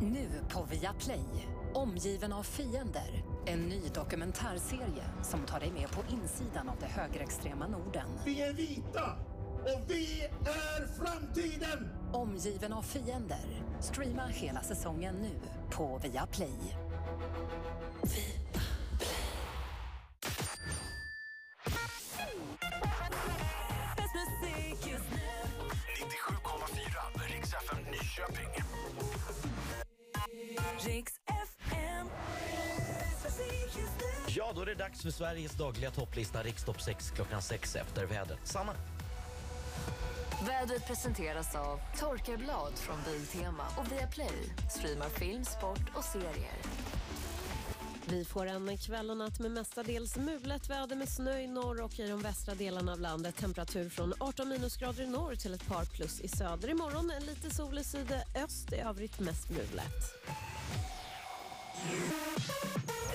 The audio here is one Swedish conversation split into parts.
Nu på Viaplay. Omgiven av fiender. En ny dokumentärserie som tar dig med på insidan av det högerextrema Norden. Vi är vita och vi är framtiden! Omgiven av fiender. Streama hela säsongen nu på Viaplay. Vi Dags för Sveriges dagliga topplista Rikstopp 6 klockan 6 efter vädret. Sanna? Vädret presenteras av Torkarblad från Biltema och Viaplay. Streamar film, sport och serier. Vi får en kväll och natt med mestadels mulet väder med snö i norr och i de västra delarna av landet. Temperatur från 18 minusgrader i norr till ett par plus i söder. Imorgon lite sol i sydöst, i övrigt mest mulet.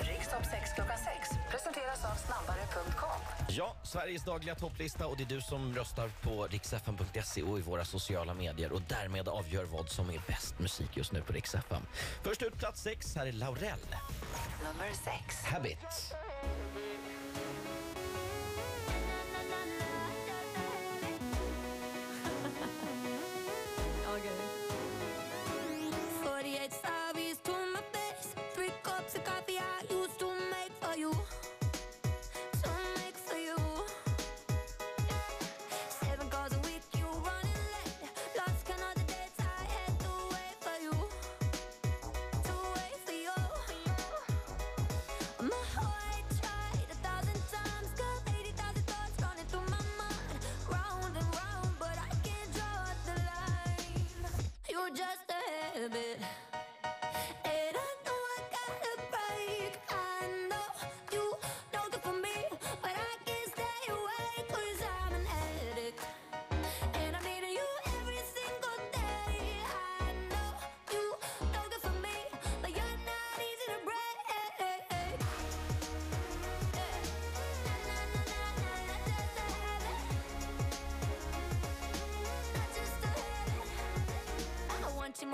Rikstopp 6 klockan 6 presenteras av snabbare.com. Ja, Sveriges dagliga topplista och det är du som röstar på riksfm.se och i våra sociala medier och därmed avgör vad som är bäst musik just nu på riksfn. Först ut plats 6, här är Laurel. Nummer 6. Habit.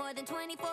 more than 24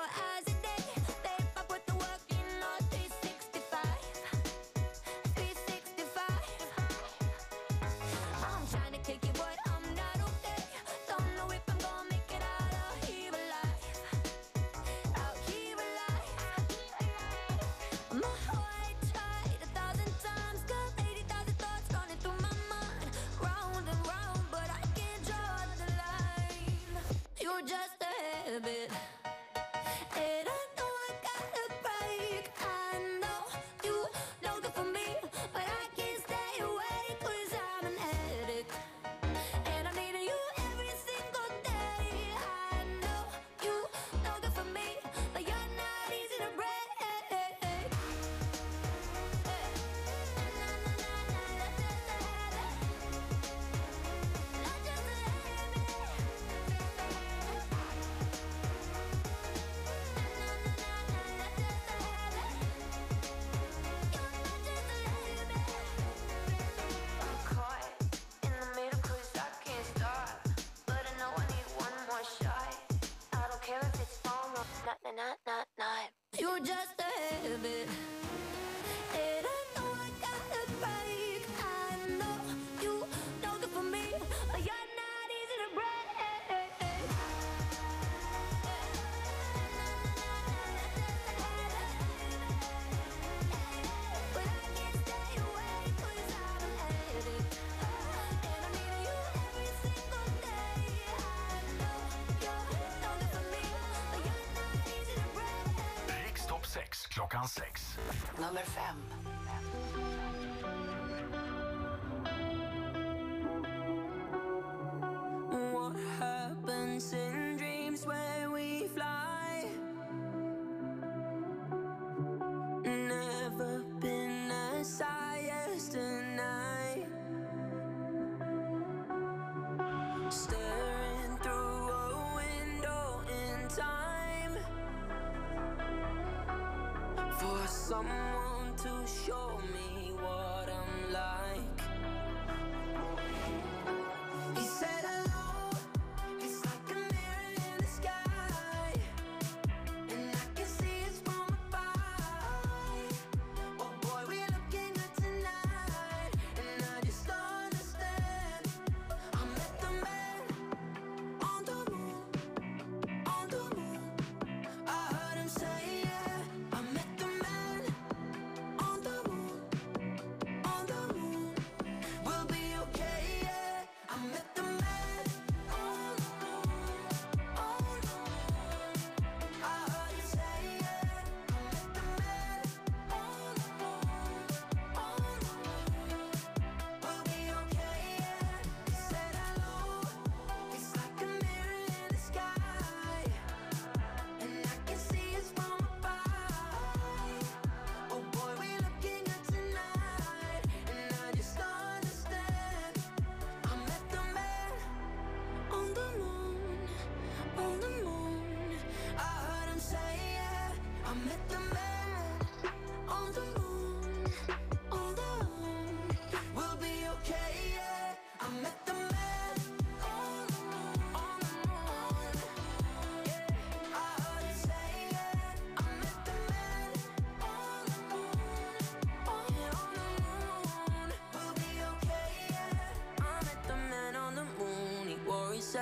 just a habit. number 5. someone to show.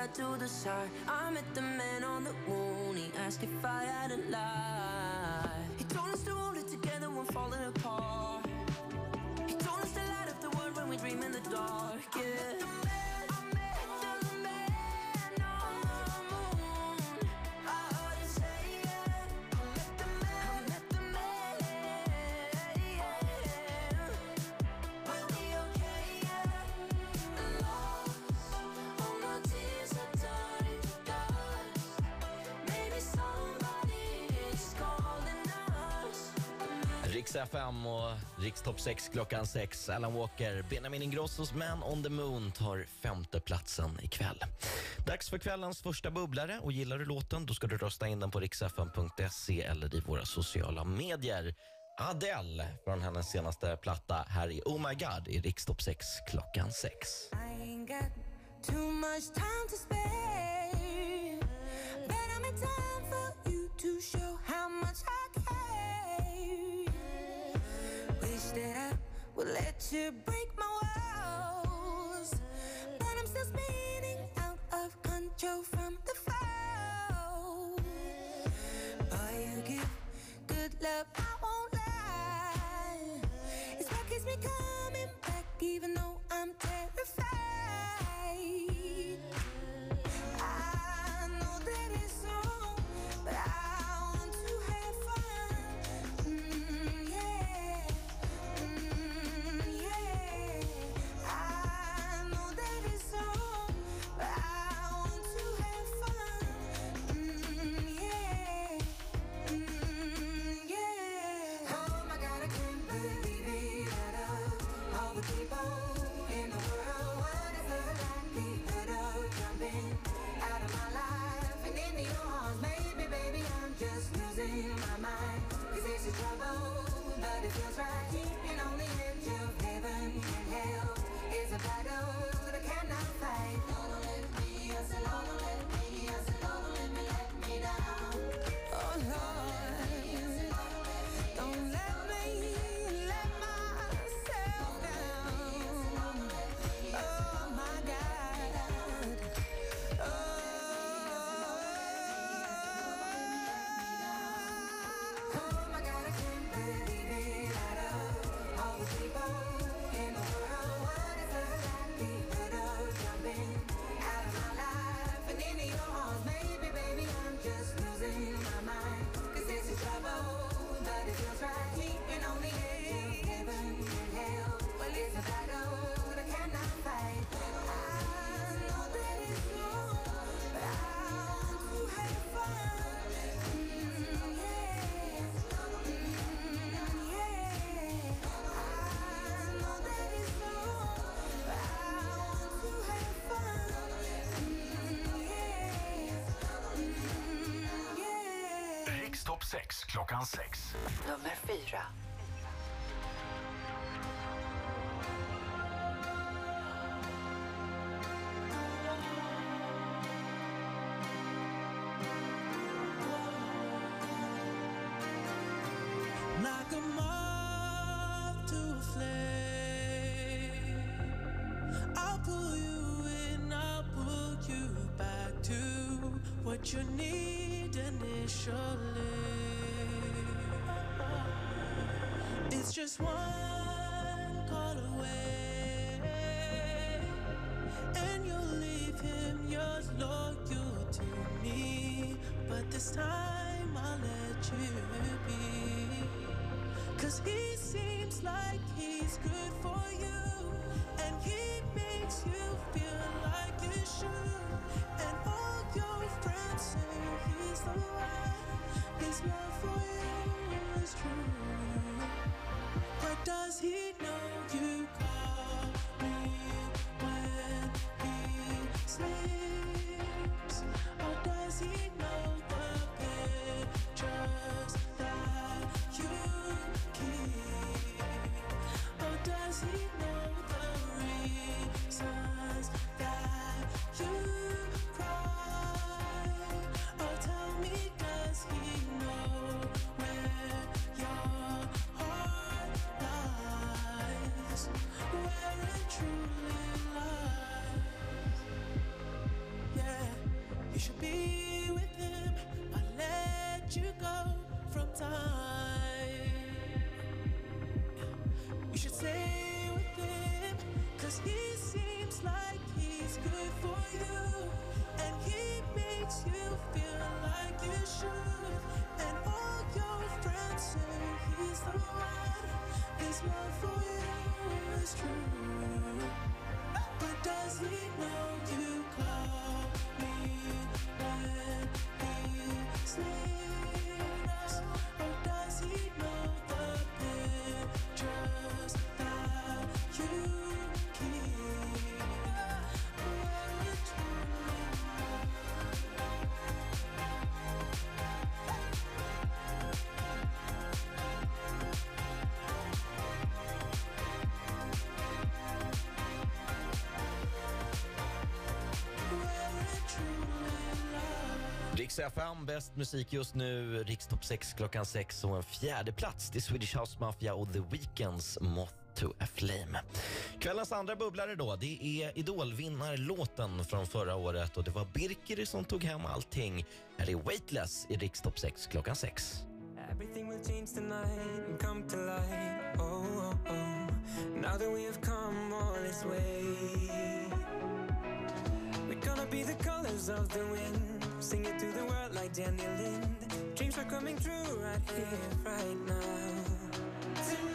To the side. I met the man on the moon. He asked if I had a lie. He told us to hold it together when falling apart. FM och Rikstopp 6 klockan 6. Alan Walker, Benjamin Ingrossos Man on the Moon tar femteplatsen ikväll. Dags för kvällens första bubblare och gillar du låten då ska du rösta in den på riksfm.se eller i våra sociala medier. Adele från hennes senaste platta här i Oh My God i Rikstopp 6 klockan 6. I ain't got too much time to spare. But I'm in time for you to show how much I care. That I would let you break my walls. But I'm still spinning out of control from the 6 klockan 6. Nummer fyra. I'll pull you you back to what you need initially. It's just one call away, and you'll leave him yours loyal to me. But this time I'll let you be. Cause he seems like he's good for you. And he makes you feel like you should. And all your friends say he's the one. His love for you is true. But does he know you you go from time. You should stay with him, cause he seems like he's good for you. And he makes you feel like you should. And all your friends say he's the one. His love for you is true. But does he know you call me when he sleeps? Rix FM, bäst musik just nu. Rikstopp 6 klockan 6 och en fjärde plats till Swedish House Mafia och The Weeknds Moth to a Flame. Kvällens andra bubblare då, det är Idolvinnarlåten från förra året och det var Birkeri som tog hem allting. Här är Weightless i Rikstopp 6 klockan 6. Everything will change tonight and come to light. Oh, oh, oh. Now that we have come all this way, we're gonna be the colors of the wind, sing it to the world like Danny Lind. Dreams are coming true right here, right now. Tonight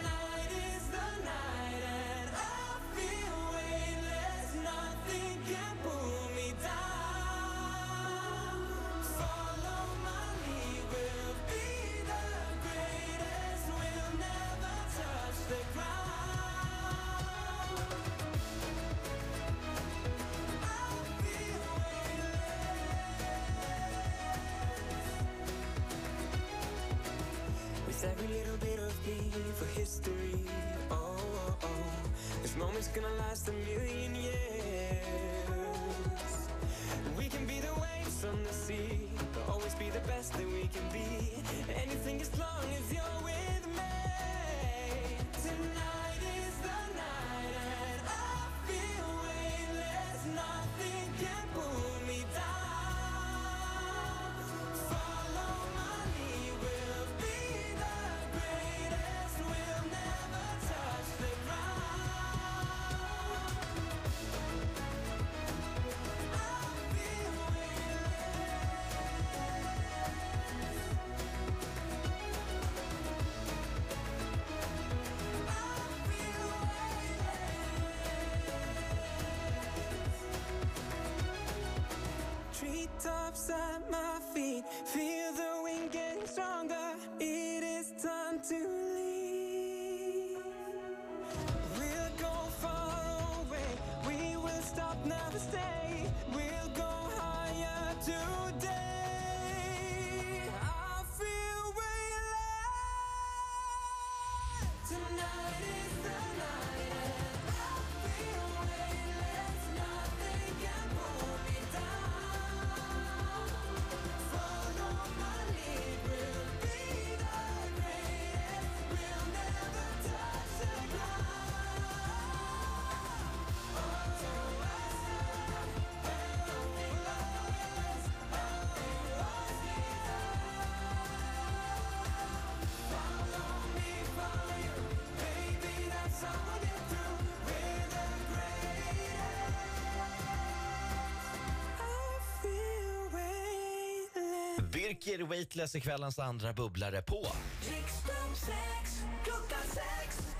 Treetops at my Birker Weightless i kvällens andra bubblare på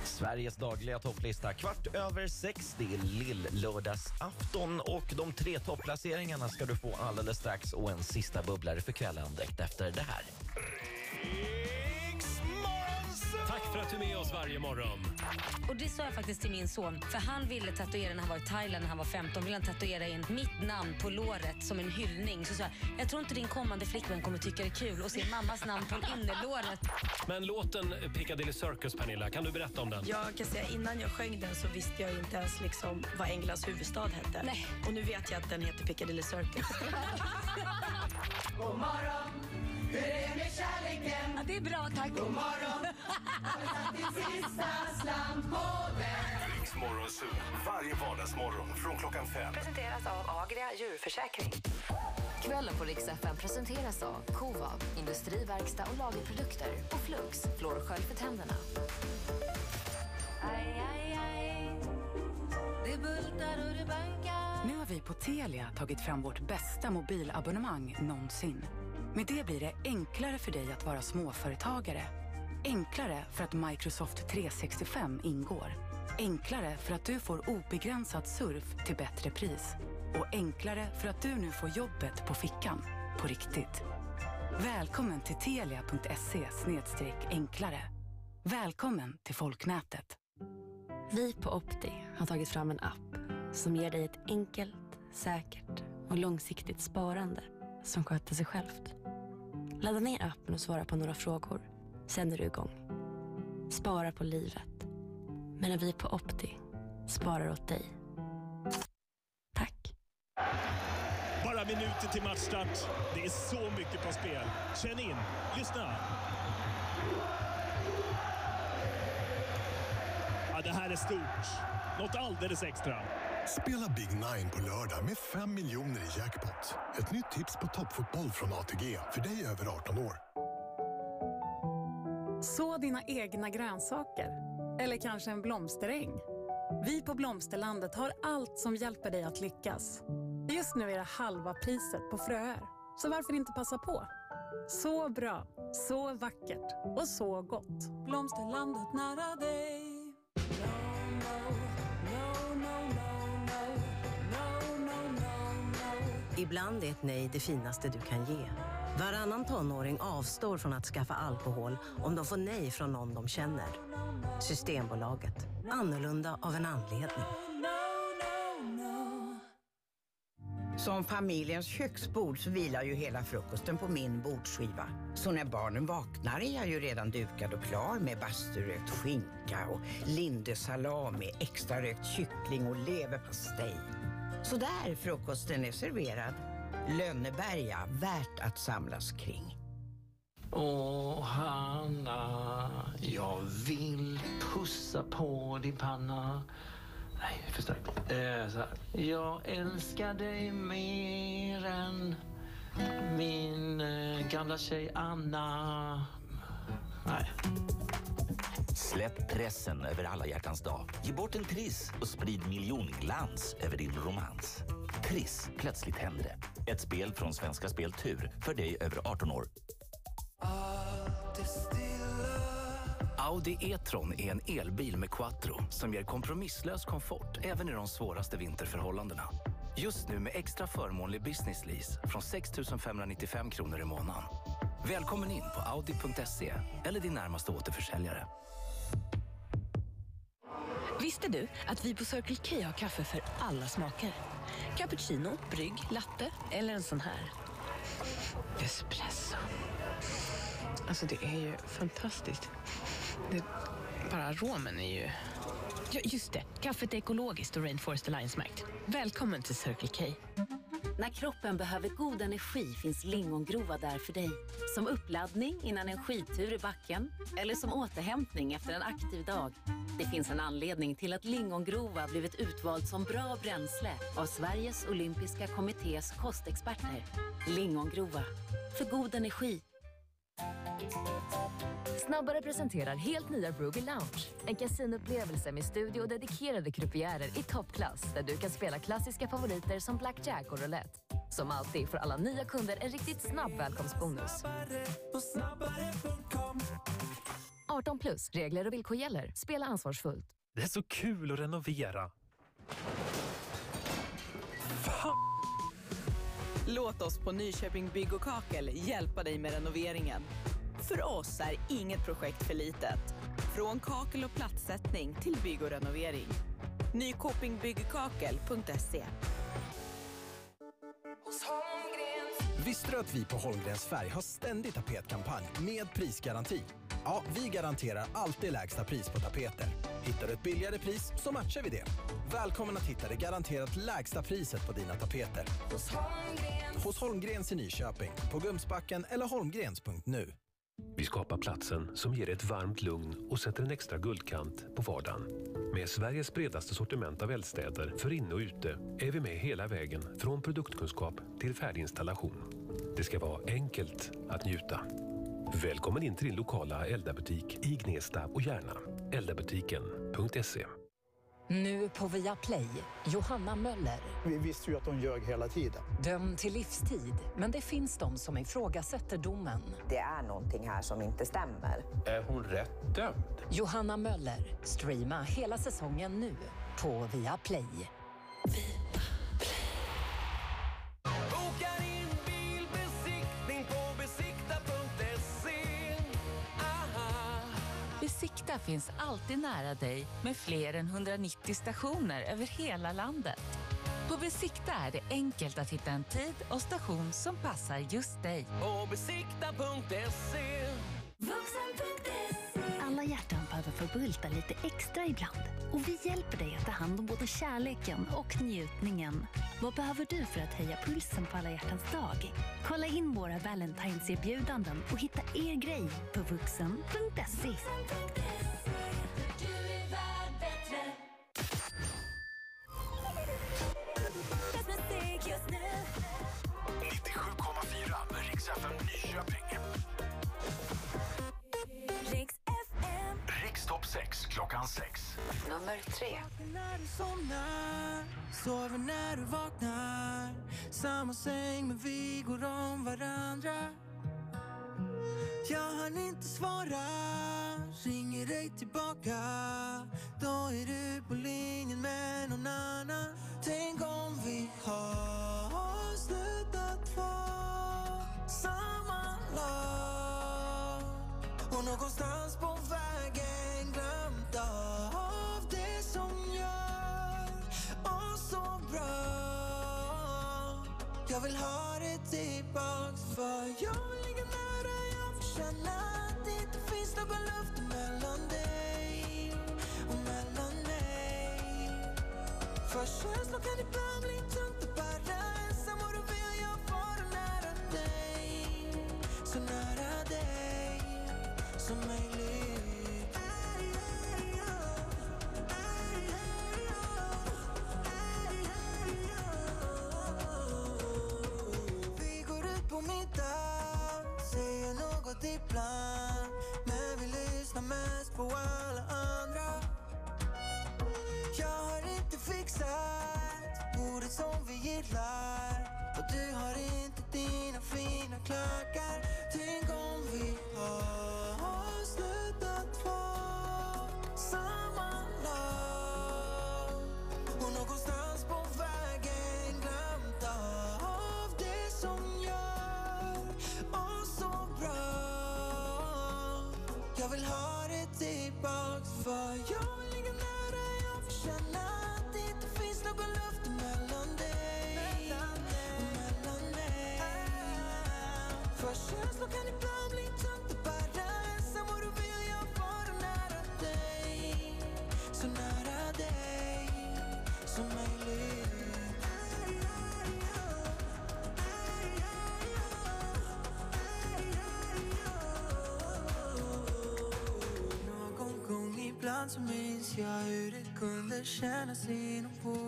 Sveriges dagliga topplista. Kvart över sex, det är lill-lördagsafton och de tre topplaceringarna ska du få alldeles strax och en sista bubblare för kvällen direkt efter det här. Med oss varje morgon. Och det sa jag faktiskt till min son, för han ville tatuera när han var i Thailand när han var 15. Ville han tatuera in mitt namn på låret som en hyllning. Så sa jag, jag tror inte din kommande flickvän kommer tycka det är kul att se mammas namn på innerlåret. Men låten Piccadilly Circus, Pernilla, kan du berätta om den? Jag kan säga innan jag sjöng den så visste jag inte ens liksom vad Englands huvudstad hette. Nej. Och nu vet jag att den heter Piccadilly Circus. God morgon, hur är det med kärleken? Ja, det är bra, tack. God morgon, har du satt din sista slant på den? Riks Morgonzoo, varje vardagsmorgon från klockan fem. Presenteras av Agria djurförsäkring. Kvällen på Rix FM presenteras av Covav, industriverkstad och lagerprodukter och Flux, flårskölj för tänderna. Aj, aj, aj. Det bultar och det bankar. Nu har vi på Telia tagit fram vårt bästa mobilabonnemang någonsin. Med det blir det enklare för dig att vara småföretagare. Enklare för att Microsoft 365 ingår. Enklare för att du får obegränsad surf till bättre pris. Och enklare för att du nu får jobbet på fickan. På riktigt. Välkommen till telia.se enklare. Välkommen till folknätet. Vi på Opti har tagit fram en app som ger dig ett enkelt, säkert och långsiktigt sparande som sköter sig självt. Ladda ner appen och svara på några frågor. Sen är du igång. Spara på livet. Medan vi på Opti sparar åt dig. Tack. Bara minuter till matchstart. Det är så mycket på spel. Känn in, lyssna. Ja, det här är stort. Något alldeles extra. Spela Big Nine på lördag med 5 miljoner i jackpot. Ett nytt tips på toppfotboll från ATG för dig över 18 år. Så dina egna grönsaker. Eller kanske en blomsteräng. Vi på Blomsterlandet har allt som hjälper dig att lyckas. Just nu är det halva priset på fröer. Så varför inte passa på? Så bra, så vackert och så gott. Blomsterlandet nära dig. Ibland är ett nej det finaste du kan ge. Varannan tonåring avstår från att skaffa alkohol om de får nej från någon de känner. Systembolaget. Annorlunda av en anledning. Som familjens köksbord så vilar ju hela frukosten på min bordsskiva. Så när barnen vaknar är jag ju redan dukad och klar med basturökt skinka och lindesalami, extra rökt kyckling och leverpastej. Så där frukosten är serverad. Lönneberga, värt att samlas kring. Åh, Hanna, jag vill pussa på din panna. Nej, för starkt. Eh, så här. Jag älskar dig mer än min eh, gamla tjej Anna. Släpp pressen över alla hjärtans dag. Ge bort en Triss och sprid miljonglans över din romans. Triss, plötsligt händer det. Ett spel från Svenska Spel Tur för dig över 18 år. Audi E-tron är en elbil med quattro som ger kompromisslös komfort även i de svåraste vinterförhållandena. Just nu med extra förmånlig business lease från 6 595 kronor i månaden. Välkommen in på audi.se eller din närmaste återförsäljare. Visste du att vi på Circle K har kaffe för alla smaker? Cappuccino, brygg, latte eller en sån här. Espresso. Alltså det är ju fantastiskt. Det, bara aromen är ju... Ja, just det. Kaffet är ekologiskt och Rainforest Alliance-märkt. Välkommen till Circle K. När kroppen behöver god energi finns lingongrova där för dig. Som uppladdning innan en skidtur i backen eller som återhämtning efter en aktiv dag. Det finns en anledning till att lingongrova blivit utvald som bra bränsle av Sveriges olympiska kommittés kostexperter. Lingongrova, för god energi. Snabbare presenterar helt nya Broogie Lounge. En kasinupplevelse med studio och dedikerade croupierer i toppklass där du kan spela klassiska favoriter som blackjack och roulette. Som alltid får alla nya kunder en riktigt snabb välkomstbonus. 18 plus, regler och villkor gäller. Spela ansvarsfullt. Det är så kul att renovera. Låt oss på Nyköping Bygg och Kakel hjälpa dig med renoveringen. För oss är inget projekt för litet. Från kakel och plattsättning till bygg och renovering. Nykopingbyggkakel.se Visste du att vi på Holmgrens Färg har ständig tapetkampanj med prisgaranti? Ja, vi garanterar alltid lägsta pris på tapeter. Hittar du ett billigare pris så matchar vi det. Välkommen att hitta det garanterat lägsta priset på dina tapeter. Hos Holmgrens i Nyköping, på Gumsbacken eller holmgrens.nu. Vi skapar platsen som ger ett varmt lugn och sätter en extra guldkant på vardagen. Med Sveriges bredaste sortiment av eldstäder för inne och ute är vi med hela vägen från produktkunskap till färdig installation. Det ska vara enkelt att njuta. Välkommen in till din lokala Elda-butik i Gnesta och Järna. Eldabutiken.se Nu på Viaplay, Johanna Möller. Vi visste ju att de ljög hela tiden. Dömd till livstid, men det finns de som ifrågasätter domen. Det är någonting här som inte stämmer. Är hon rätt dömd? Johanna Möller. Streama hela säsongen nu på Viaplay. Finns alltid nära dig med fler än 190 stationer över hela landet. På Besikta är det enkelt att hitta en tid och station som passar just dig. På besikta.se. Alla hjärtan behöver få bulta lite extra ibland. Och vi hjälper dig att ta hand om både kärleken och njutningen. Vad behöver du för att höja pulsen på alla hjärtans dag? Kolla in våra Valentine's-erbjudanden och hitta er grej på vuxen.se. klockan 6. Nummer tre. När du somnar, sover när du vaknar. Samma säng men vi går om varandra. Jag hann inte svara, ringer dig tillbaka. Då är du på linjen med någon annan. Tänk om vi har slutat vara samma lag. Och någonstans på vägen Jag vill ha det tillbaks för jag vill ligga nära Jag får känna att det inte finns någon luft mellan dig och mellan mig. För känslor kan ibland bli tungt att bära ensam och då vill jag vara nära dig. Så nära dig som möjligt. På middag, säger något ibland Men vi lyssnar mest på alla andra. Jag har inte fixat bordet som vi gillar. Och du har inte dina fina klackar. Tänk ibland så minns jag hur det kunde kännas inombords.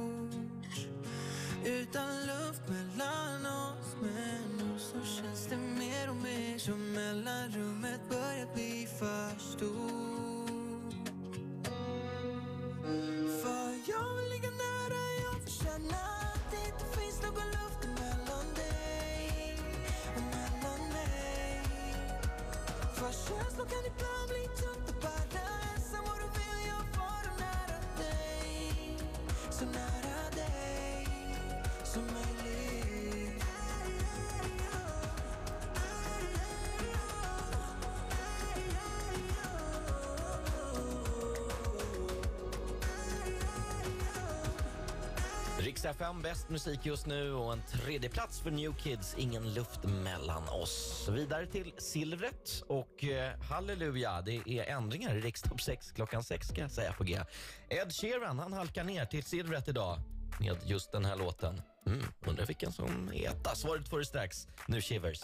Rix bäst musik just nu och en tredje plats för New Kids, Ingen luft mellan oss. Vidare till silvret och eh, halleluja, det är ändringar i Rikstopp 6 klockan 6 ska jag säga på G. Ed Sheeran, han halkar ner till silvret idag med just den här låten. Mm, undrar vilken som är etta. Svaret får du strax. Nu Shivers.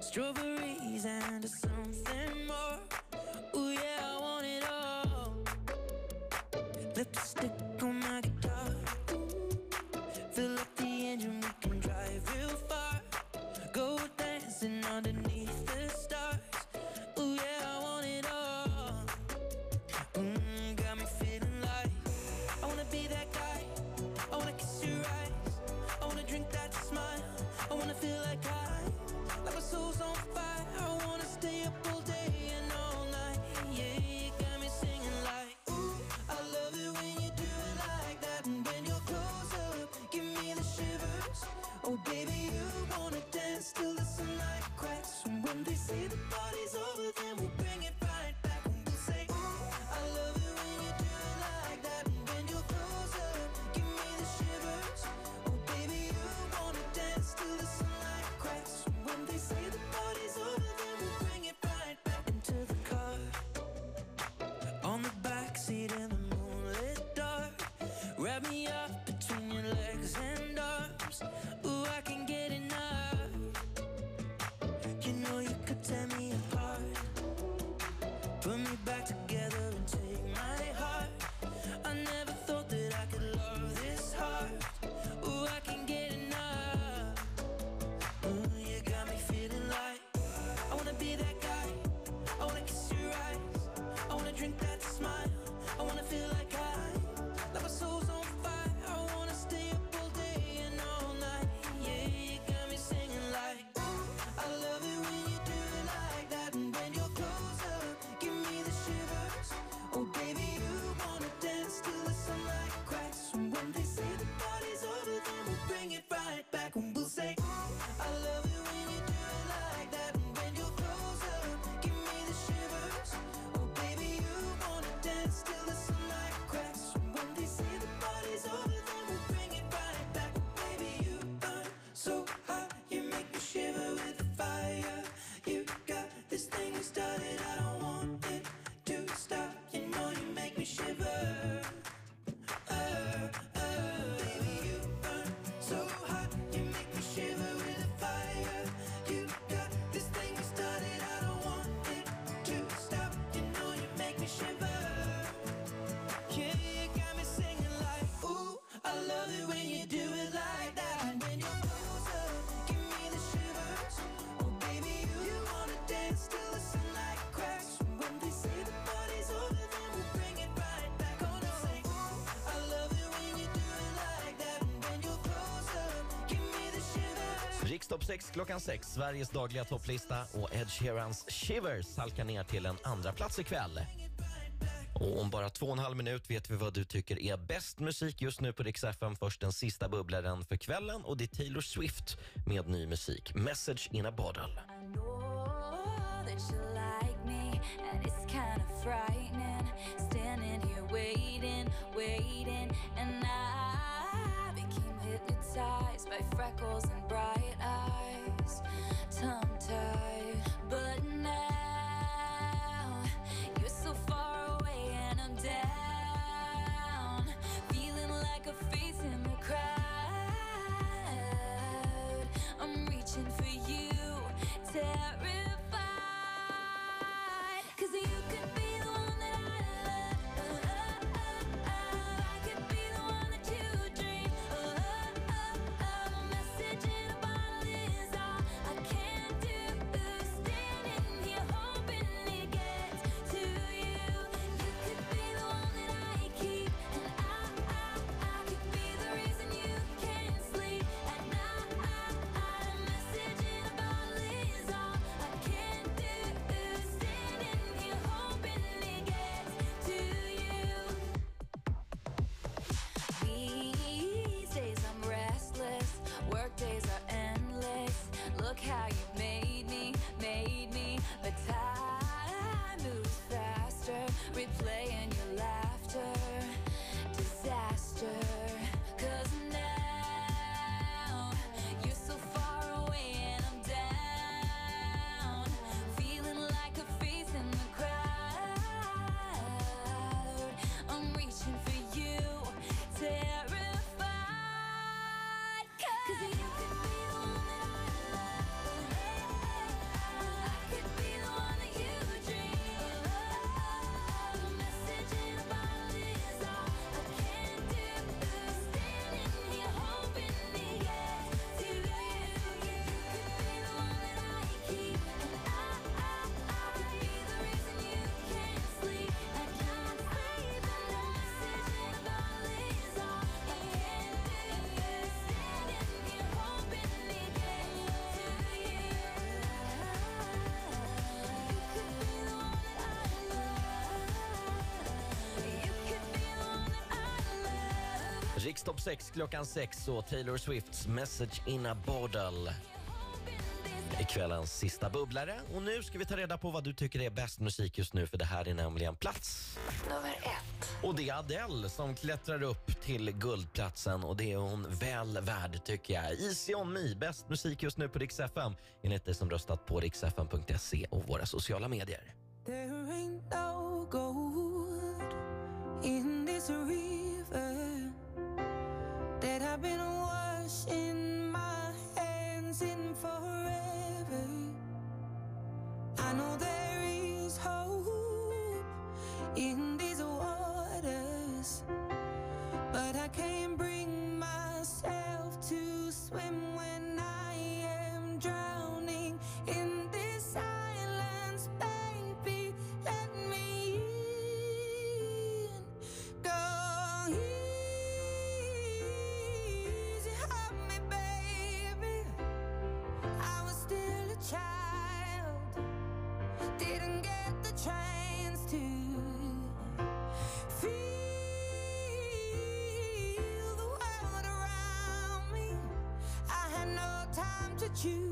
Strawberries and something more lipstick Rikstopp 6 klockan 6, Sveriges dagliga topplista och Ed Sheerans Shivers halkar ner till en andra plats ikväll. Och om bara två och en halv minut vet vi vad du tycker är bäst musik just nu på Rix FM. Först den sista bubblaren för kvällen och det är Taylor Swift med ny musik. Message in a bottle. by freckles and Rikstopp 6 klockan 6 och Taylor Swifts Message in a Bottle i kvällens sista bubblare. Och nu ska vi ta reda på vad du tycker är bäst musik just nu, för det här är nämligen plats nummer ett. Och det är Adele som klättrar upp till guldplatsen och det är hon väl värd tycker jag. Easy on me, bäst musik just nu på Rix FM enligt dig som röstat på rixfm.se och våra sociala medier. There ain't no gold in this real that I've been washing my hands in forever. I know there is hope in these waters, but I can't. you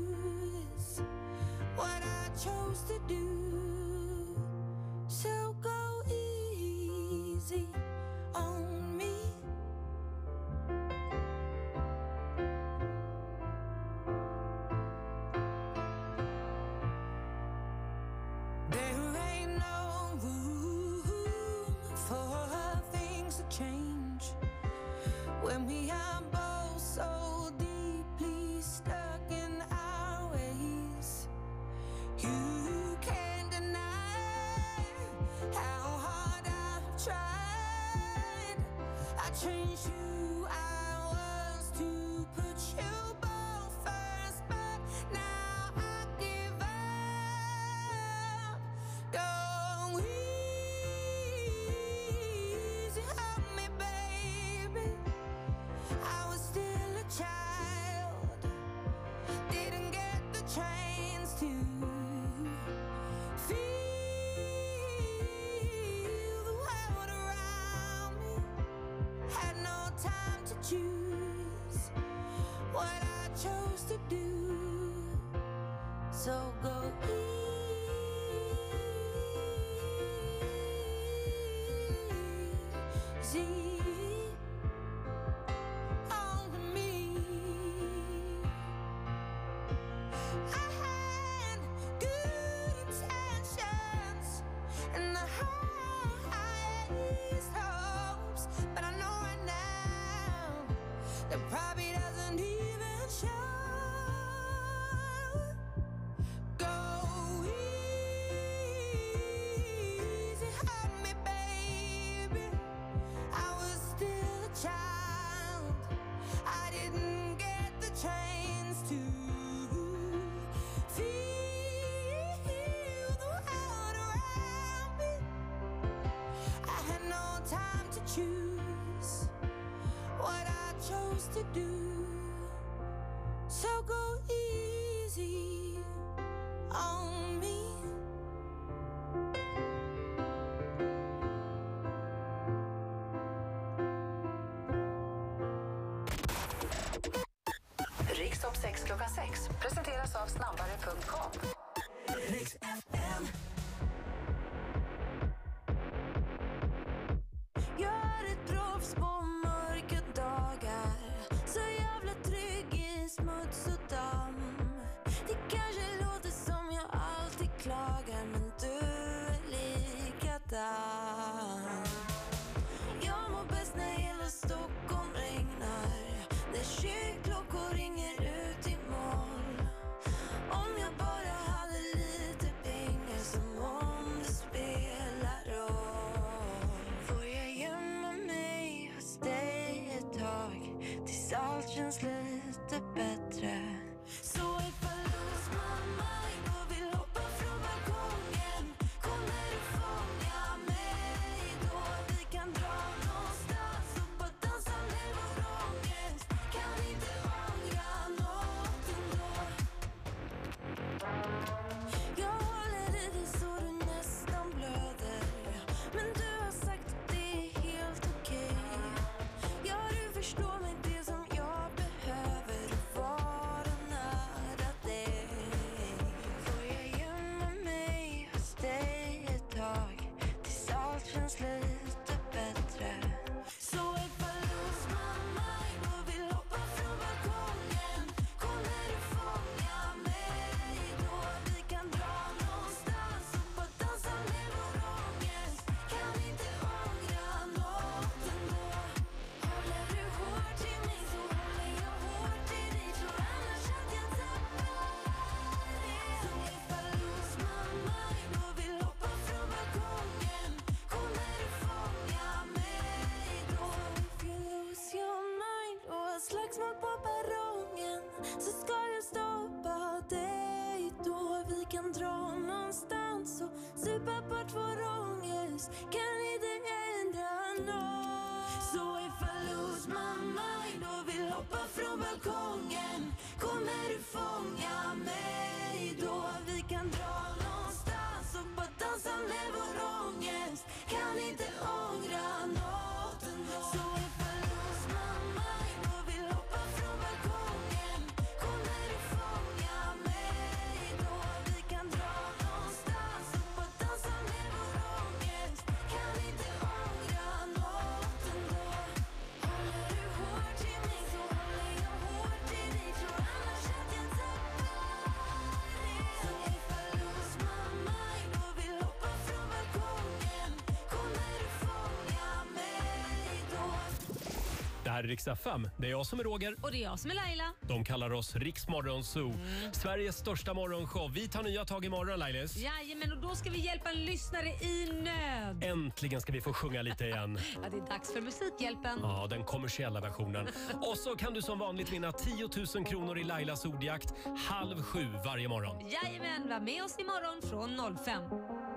change you. dia. choose what I chose to do. So go easy on me. Riksdag 6 klockan 6 presenteras av snabbare.com. So här är FM. Det är jag som är Roger. Och det är jag som är Laila. De kallar oss Rix Morgon Zoo. Sveriges största morgonshow. Vi tar nya tag imorgon Lailis. Jajamän, och då ska vi hjälpa en lyssnare i nöd. Äntligen ska vi få sjunga lite igen. Ja, det är dags för Musikhjälpen. Ja, den kommersiella versionen. Och så kan du som vanligt vinna 10 000 kronor i Lailas ordjakt halv sju varje morgon. Jajamän, var med oss imorgon från 05.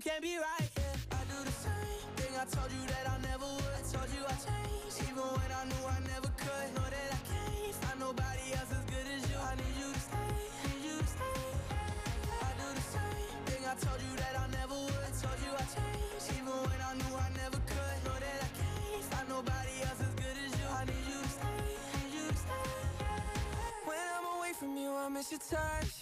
can't be right here. I do the same thing I told you that I never would. I told you I changed, even when I knew I never could. Know that I can't find nobody else as good as you. I need you to stay, need you to stay. I do the same thing I told you that I never would. I told you I changed, even when I knew I never could. Know that I can't find nobody else as good as you. I need you to stay, need you to stay. When I'm away from you, I miss your touch.